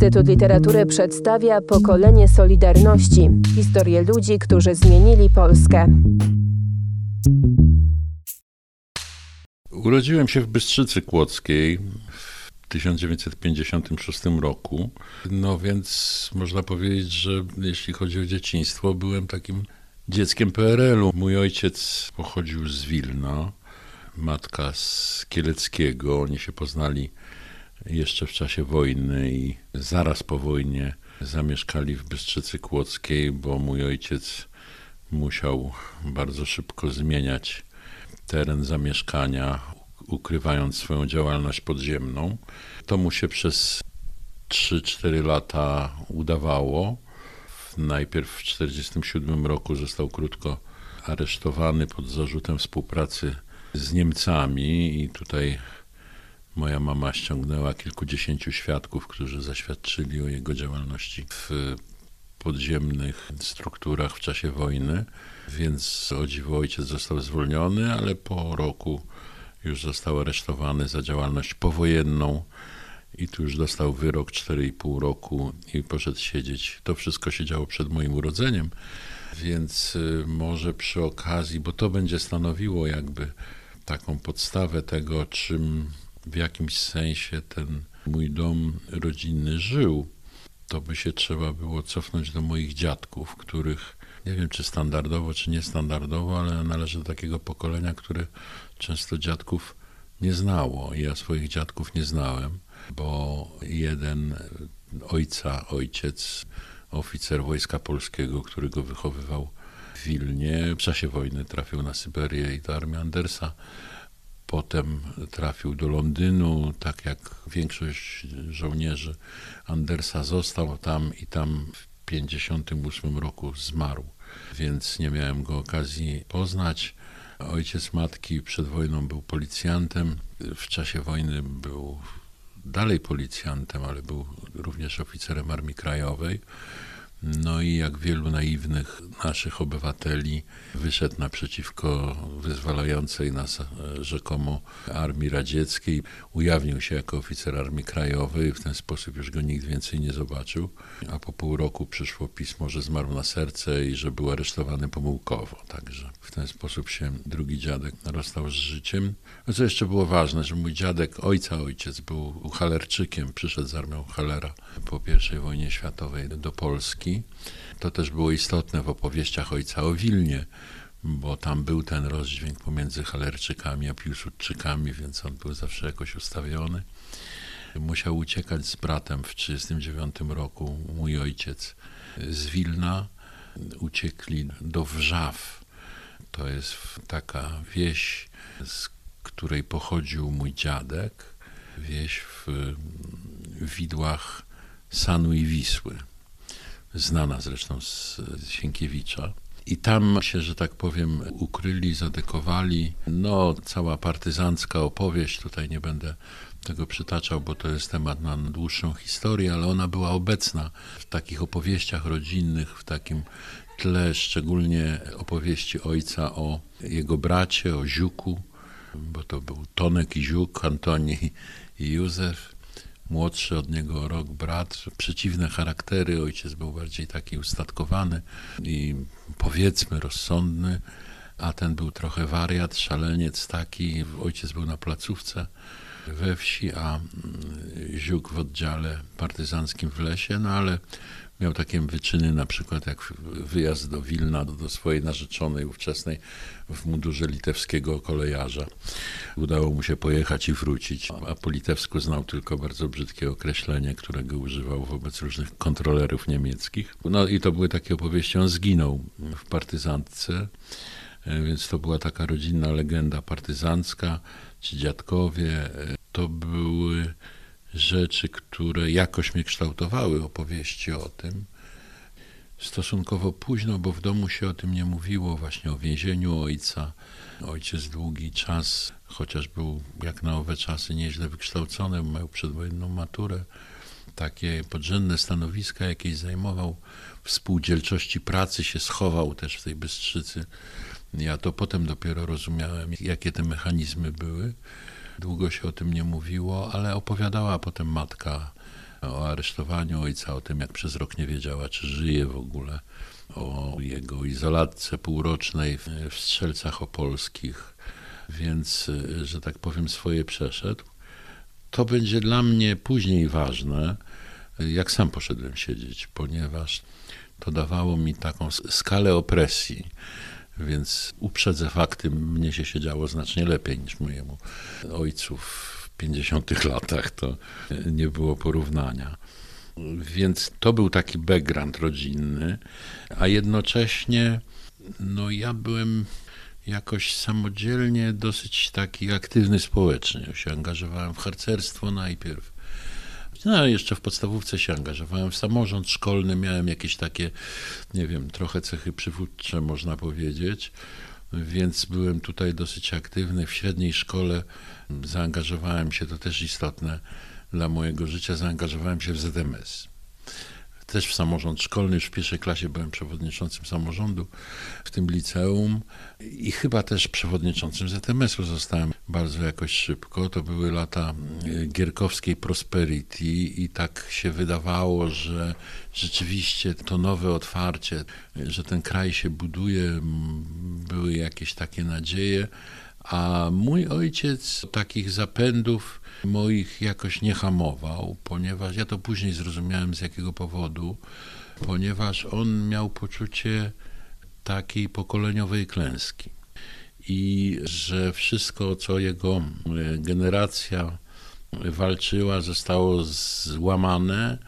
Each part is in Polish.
Instytut Literatury przedstawia pokolenie Solidarności historię ludzi, którzy zmienili Polskę. Urodziłem się w Bystrzycy Kłodzkiej w 1956 roku. No więc można powiedzieć, że jeśli chodzi o dzieciństwo, byłem takim dzieckiem PRL-u. Mój ojciec pochodził z Wilna, matka z Kieleckiego. Oni się poznali jeszcze w czasie wojny i zaraz po wojnie zamieszkali w Bystrzycy Kłodzkiej, bo mój ojciec musiał bardzo szybko zmieniać teren zamieszkania, ukrywając swoją działalność podziemną. To mu się przez 3-4 lata udawało. Najpierw w 1947 roku został krótko aresztowany pod zarzutem współpracy z Niemcami i tutaj moja mama ściągnęła kilkudziesięciu świadków, którzy zaświadczyli o jego działalności w podziemnych strukturach w czasie wojny, więc o dziwo ojciec został zwolniony, ale po roku już został aresztowany za działalność powojenną i tu już dostał wyrok 4,5 roku i poszedł siedzieć. To wszystko się działo przed moim urodzeniem, więc y, może przy okazji, bo to będzie stanowiło jakby taką podstawę tego, czym w jakimś sensie ten mój dom rodzinny żył, to by się trzeba było cofnąć do moich dziadków, których nie wiem czy standardowo, czy niestandardowo, ale należy do takiego pokolenia, które często dziadków nie znało. Ja swoich dziadków nie znałem, bo jeden ojca, ojciec, oficer Wojska Polskiego, który go wychowywał w Wilnie, w czasie wojny trafił na Syberię i do armii Andersa. Potem trafił do Londynu, tak jak większość żołnierzy Andersa został tam i tam w 1958 roku zmarł, więc nie miałem go okazji poznać. Ojciec matki przed wojną był policjantem, w czasie wojny był dalej policjantem, ale był również oficerem Armii Krajowej. No i jak wielu naiwnych naszych obywateli wyszedł naprzeciwko wyzwalającej nas e, rzekomo armii radzieckiej. Ujawnił się jako oficer Armii Krajowej w ten sposób już go nikt więcej nie zobaczył. A po pół roku przyszło pismo, że zmarł na serce i że był aresztowany pomyłkowo. Także w ten sposób się drugi dziadek rozstał z życiem. No co jeszcze było ważne, że mój dziadek, ojca ojciec, był Halerczykiem, przyszedł z armią Halera po I wojnie światowej do Polski. To też było istotne w opowieściach ojca o Wilnie, bo tam był ten rozdźwięk pomiędzy Halerczykami a Piłsudczykami, więc on był zawsze jakoś ustawiony. Musiał uciekać z bratem w 1939 roku, mój ojciec, z Wilna. Uciekli do Wrzaw. To jest taka wieś, z której pochodził mój dziadek. Wieś w widłach Sanu i Wisły znana zresztą z Sienkiewicza. I tam się, że tak powiem, ukryli, zadekowali. No, cała partyzancka opowieść, tutaj nie będę tego przytaczał, bo to jest temat na dłuższą historię, ale ona była obecna w takich opowieściach rodzinnych, w takim tle, szczególnie opowieści ojca o jego bracie, o Ziuku, bo to był Tonek i Ziuk, Antoni i Józef młodszy od niego rok brat, przeciwne charaktery. Ojciec był bardziej taki ustatkowany i powiedzmy rozsądny, a ten był trochę wariat, szaleniec taki. Ojciec był na placówce we wsi, a mm, Ziuk w oddziale partyzanckim w lesie, no ale miał takie wyczyny, na przykład jak wyjazd do Wilna, do, do swojej narzeczonej ówczesnej w mundurze litewskiego kolejarza. Udało mu się pojechać i wrócić, a po litewsku znał tylko bardzo brzydkie określenie, którego używał wobec różnych kontrolerów niemieckich. No i to były takie opowieści, on zginął w partyzantce, e, więc to była taka rodzinna legenda partyzancka, ci dziadkowie, e, to były rzeczy, które jakoś mnie kształtowały, opowieści o tym. Stosunkowo późno, bo w domu się o tym nie mówiło, właśnie o więzieniu ojca. Ojciec długi czas, chociaż był jak na owe czasy nieźle wykształcony, miał przedwojenną maturę, takie podrzędne stanowiska jakieś zajmował, w pracy się schował też w tej Bystrzycy. Ja to potem dopiero rozumiałem, jakie te mechanizmy były. Długo się o tym nie mówiło, ale opowiadała potem matka o aresztowaniu ojca, o tym, jak przez rok nie wiedziała, czy żyje w ogóle, o jego izolatce półrocznej w, Strzelcach Opolskich, więc, że tak powiem, swoje przeszedł. To będzie dla mnie później ważne, jak sam poszedłem siedzieć, ponieważ to dawało mi taką skalę opresji, więc uprzedzę fakty, mnie się siedziało znacznie lepiej niż mojemu ojcu w 50 latach, to nie było porównania. Więc to był taki background rodzinny, a jednocześnie no ja byłem jakoś samodzielnie dosyć taki aktywny społecznie. Się angażowałem w harcerstwo najpierw. No, jeszcze w podstawówce się angażowałem. W samorząd szkolny, miałem jakieś takie, nie wiem, trochę cechy przywódcze, można powiedzieć, więc byłem tutaj dosyć aktywny. W średniej szkole zaangażowałem się, to też istotne dla mojego życia, zaangażowałem się w ZMS też w samorząd szkolny. Już w pierwszej klasie byłem przewodniczącym samorządu w tym liceum i chyba też przewodniczącym ZMS-u zostałem bardzo jakoś szybko. To były lata e, gierkowskiej prosperity i tak się wydawało, że rzeczywiście to nowe otwarcie, że ten kraj się buduje, były jakieś takie nadzieje. A mój ojciec takich zapędów moich jakoś nie hamował, ponieważ ja to później zrozumiałem z jakiego powodu, ponieważ on miał poczucie takiej pokoleniowej klęski i że wszystko, co jego e, generacja walczyła, zostało złamane,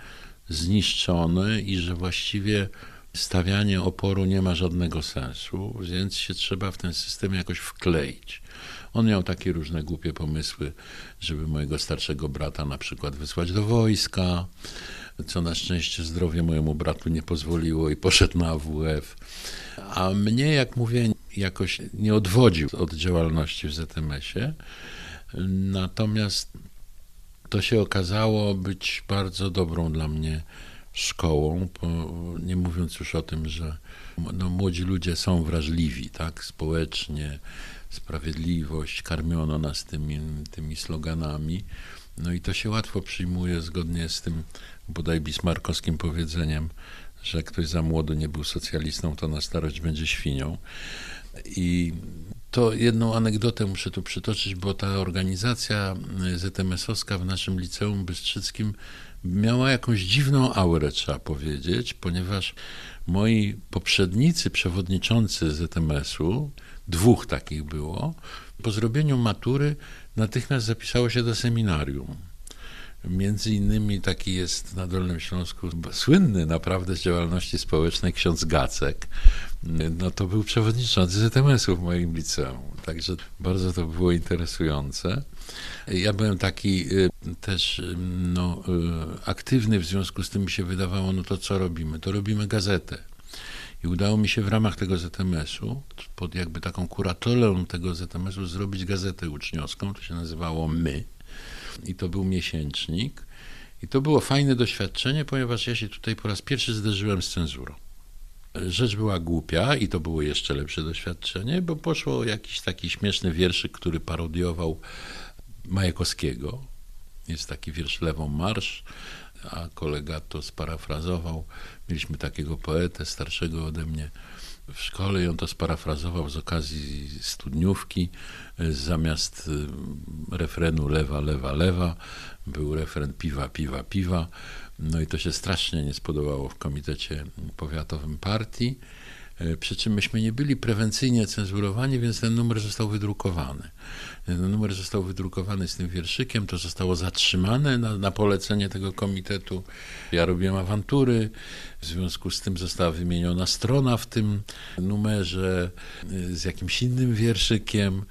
zniszczone i że właściwie stawianie oporu nie ma żadnego sensu, więc się trzeba w ten system jakoś wkleić. On miał takie różne głupie pomysły, żeby mojego starszego brata na przykład wysłać do wojska, co na szczęście zdrowie mojemu bratu nie pozwoliło i poszedł na AWF. A mnie, jak mówię, jakoś nie odwodził od działalności w ZMS-ie. Natomiast to się okazało być bardzo dobrą dla mnie szkołą, nie mówiąc już o tym, że no, młodzi ludzie są wrażliwi, tak, społecznie, sprawiedliwość, karmiono nas tymi, tymi sloganami. No i to się łatwo przyjmuje zgodnie z tym bodaj bismarkowskim powiedzeniem, że ktoś za młodo nie był socjalistą, to na starość będzie świnią. I to jedną anegdotę muszę tu przytoczyć, bo ta organizacja ZMS-owska w naszym liceum bystrzyckim miała jakąś dziwną aurę, trzeba powiedzieć, ponieważ moi poprzednicy przewodniczący ZMS-u, dwóch takich było, po zrobieniu matury natychmiast zapisało się do seminarium. Między innymi taki jest na Dolnym Śląsku słynny naprawdę z działalności społecznej ksiądz Gacek. No to był przewodniczący ZMS-u w moim liceum, także bardzo to było interesujące. Ja byłem taki y, też y, no, y, aktywny, w związku z tym mi się wydawało, no to co robimy? To robimy gazetę. I udało mi się w ramach tego ZMS-u, pod jakby taką kuratorą tego ZMS-u, zrobić gazetę uczniowską. To się nazywało My. I to był miesięcznik. I to było fajne doświadczenie, ponieważ ja się tutaj po raz pierwszy zderzyłem z cenzurą. Rzecz była głupia i to było jeszcze lepsze doświadczenie, bo poszło jakiś taki śmieszny wierszyk, który parodiował Majakowskiego. Jest taki wiersz Lewą Marsz, a kolega to sparafrazował. Mieliśmy takiego poetę starszego ode mnie w szkole i on to sparafrazował z okazji studniówki. Zamiast y, refrenu lewa, lewa, lewa był refren piwa, piwa, piwa. No i to się strasznie nie spodobało w komitecie powiatowym partii. E, przy czym myśmy nie byli prewencyjnie cenzurowani, więc ten numer został wydrukowany. Ten numer został wydrukowany z tym wierszykiem, to zostało zatrzymane na, na polecenie tego komitetu. Ja robiłem awantury, w związku z tym została wymieniona strona w tym numerze e, z jakimś innym wierszykiem.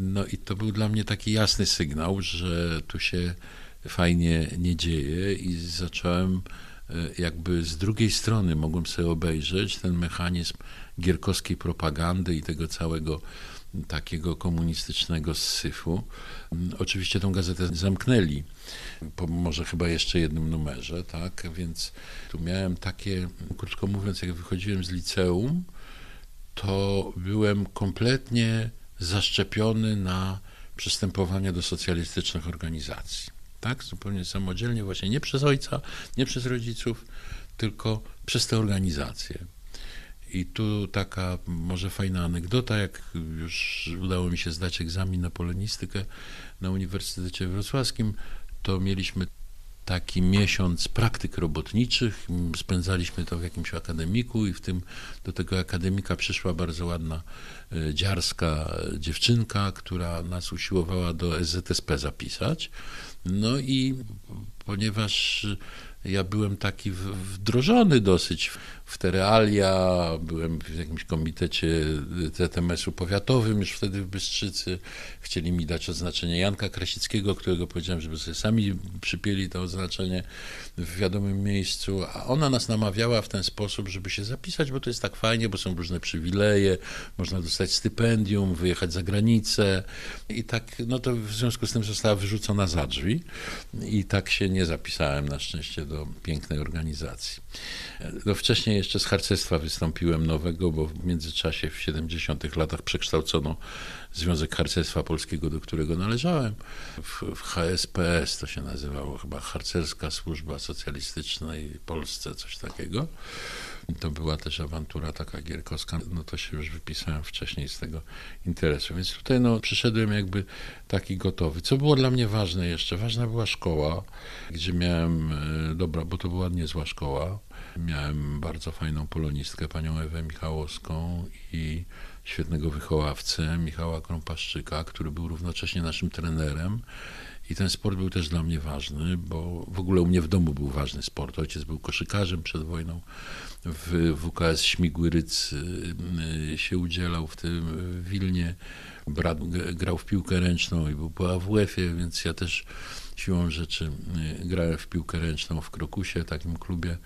No i to był dla mnie taki jasny sygnał, że tu się fajnie nie dzieje i zacząłem jakby z drugiej strony mogłem sobie obejrzeć ten mechanizm gierkowskiej propagandy i tego całego takiego komunistycznego syfu. Mm, oczywiście tą gazetę zamknęli, po może chyba jeszcze jednym numerze, tak, więc tu miałem takie, krótko mówiąc, jak wychodziłem z liceum, to byłem kompletnie zaszczepiony na przystępowanie do socjalistycznych organizacji tak? Zupełnie samodzielnie, właśnie nie przez ojca, nie przez rodziców, tylko przez te organizacje. I tu taka może fajna anegdota, jak już udało mi się zdać egzamin na polonistykę na Uniwersytecie Wrocławskim, to mieliśmy taki miesiąc praktyk robotniczych. Spędzaliśmy to w jakimś akademiku i w tym do tego akademika przyszła bardzo ładna e, dziarska dziewczynka, która nas usiłowała do SZSP zapisać. No i ponieważ ja byłem taki wdrożony dosyć w te realia, byłem w jakimś komitecie ZMS-u powiatowym już wtedy w Bystrzycy. Chcieli mi dać oznaczenie Janka Krasickiego, którego powiedziałem, żeby sobie sami przypieli to oznaczenie w wiadomym miejscu, a ona nas namawiała w ten sposób, żeby się zapisać, bo to jest tak fajnie, bo są różne przywileje, można dostać stypendium, wyjechać za granicę i tak, no to w związku z tym została wyrzucona za drzwi i tak się nie zapisałem na szczęście do pięknej organizacji. No wcześniej jeszcze z harcerstwa wystąpiłem nowego, bo w międzyczasie w 70 latach przekształcono Związek Harcerstwa Polskiego, do którego należałem. W, w HSPS to się nazywało chyba Harcerska Służba Socjalistycznej Polsce, coś takiego. To była też awantura taka gierkowska, no to się już wypisałem wcześniej z tego interesu. Więc tutaj no, przyszedłem jakby taki gotowy. Co było dla mnie ważne jeszcze? Ważna była szkoła, gdzie miałem, e, dobra, bo to była niezła szkoła. Miałem bardzo fajną polonistkę, panią Ewę Michałowską i świetnego wychowawcę, Michała Krąpaszczyka, który był równocześnie naszym trenerem. I ten sport był też dla mnie ważny, bo w ogóle u mnie w domu był ważny sport. Ojciec był koszykarzem przed wojną. W WKS Śmigły-Ryc y, się udzielał w tym w Wilnie. Brat grał w piłkę ręczną i był po AWF-ie, więc ja też siłą rzeczy y, grałem w piłkę ręczną w Krokusie, takim klubie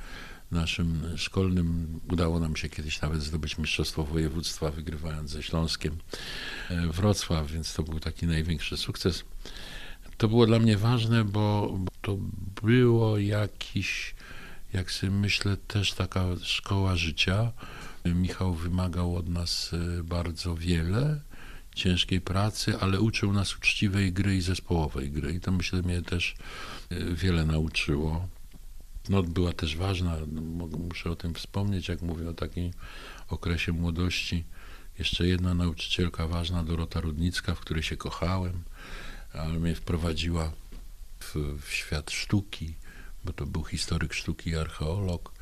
naszym szkolnym. Udało nam się kiedyś nawet zdobyć Mistrzostwo Województwa, wygrywając ze Śląskiem e, Wrocław, więc to był taki największy sukces. To było dla mnie ważne, bo to było jakiś, jak sobie myślę, też taka szkoła życia. Michał wymagał od nas e, bardzo wiele, ciężkiej pracy, ale uczył nas uczciwej gry i zespołowej gry. I to myślę mnie też e, wiele nauczyło. No, była też ważna, muszę o tym wspomnieć, jak mówię o takim okresie młodości. Jeszcze jedna nauczycielka ważna, Dorota Rudnicka, w której się kochałem, ale mnie wprowadziła w, w świat sztuki, bo to był historyk sztuki i archeolog.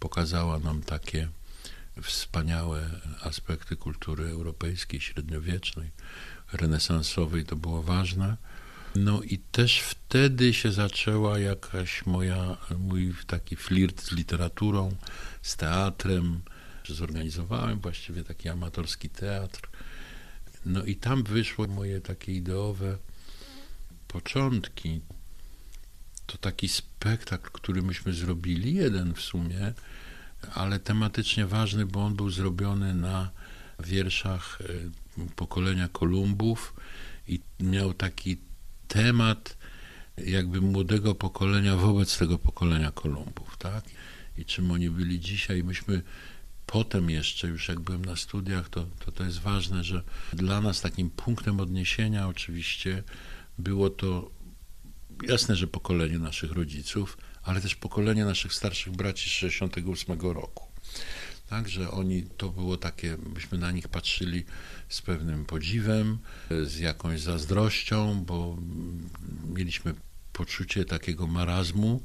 Pokazała nam takie wspaniałe aspekty kultury europejskiej, średniowiecznej, renesansowej. To było ważne. No i też wtedy się zaczęła jakaś moja, mój taki flirt z literaturą, z teatrem. Zorganizowałem właściwie taki amatorski teatr. No i tam wyszło moje takie ideowe początki. To taki spektakl, który myśmy zrobili, jeden w sumie, ale tematycznie ważny, bo on był zrobiony na wierszach e, pokolenia Kolumbów i miał taki temat jakby młodego pokolenia wobec tego pokolenia Kolumbów, tak? I czym oni byli dzisiaj. Myśmy potem jeszcze, już jak byłem na studiach, to, to to jest ważne, że dla nas takim punktem odniesienia oczywiście było to jasne, że pokolenie naszych rodziców, ale też pokolenie naszych starszych braci z 68 roku. Także oni, to było takie, byśmy na nich patrzyli z pewnym podziwem, z jakąś zazdrością, bo mieliśmy poczucie takiego marazmu,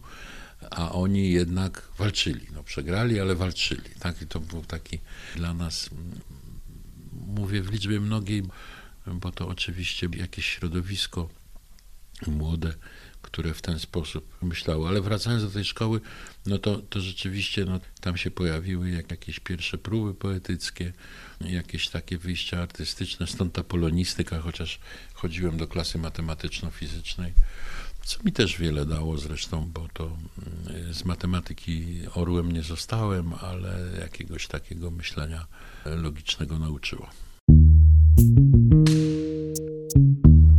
a oni jednak walczyli. No, przegrali, ale walczyli. Tak? I to był taki dla nas, mówię w liczbie mnogiej, bo to oczywiście jakieś środowisko młode, które w ten sposób myślały. Ale wracając do tej szkoły, no to, to rzeczywiście no, tam się pojawiły jak, jakieś pierwsze próby poetyckie, jakieś takie wyjścia artystyczne, stąd ta polonistyka, chociaż chodziłem do klasy matematyczno-fizycznej, co mi też wiele dało zresztą, bo to mm, z matematyki orłem nie zostałem, ale jakiegoś takiego myślenia logicznego nauczyło.